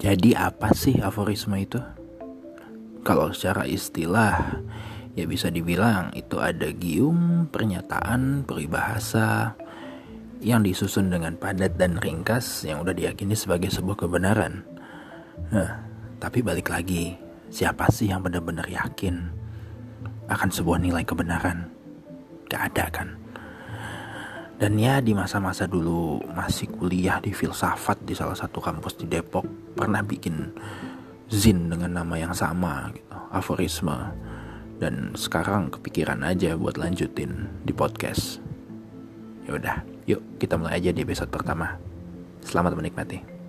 Jadi apa sih aforisme itu? Kalau secara istilah ya bisa dibilang itu ada gium, pernyataan, peribahasa yang disusun dengan padat dan ringkas yang udah diyakini sebagai sebuah kebenaran. Nah, tapi balik lagi, siapa sih yang benar-benar yakin akan sebuah nilai kebenaran? Gak ada kan? Dan ya di masa-masa dulu masih kuliah di filsafat di salah satu kampus di Depok pernah bikin zin dengan nama yang sama gitu, aforisme. Dan sekarang kepikiran aja buat lanjutin di podcast. Ya udah, yuk kita mulai aja di episode pertama. Selamat menikmati.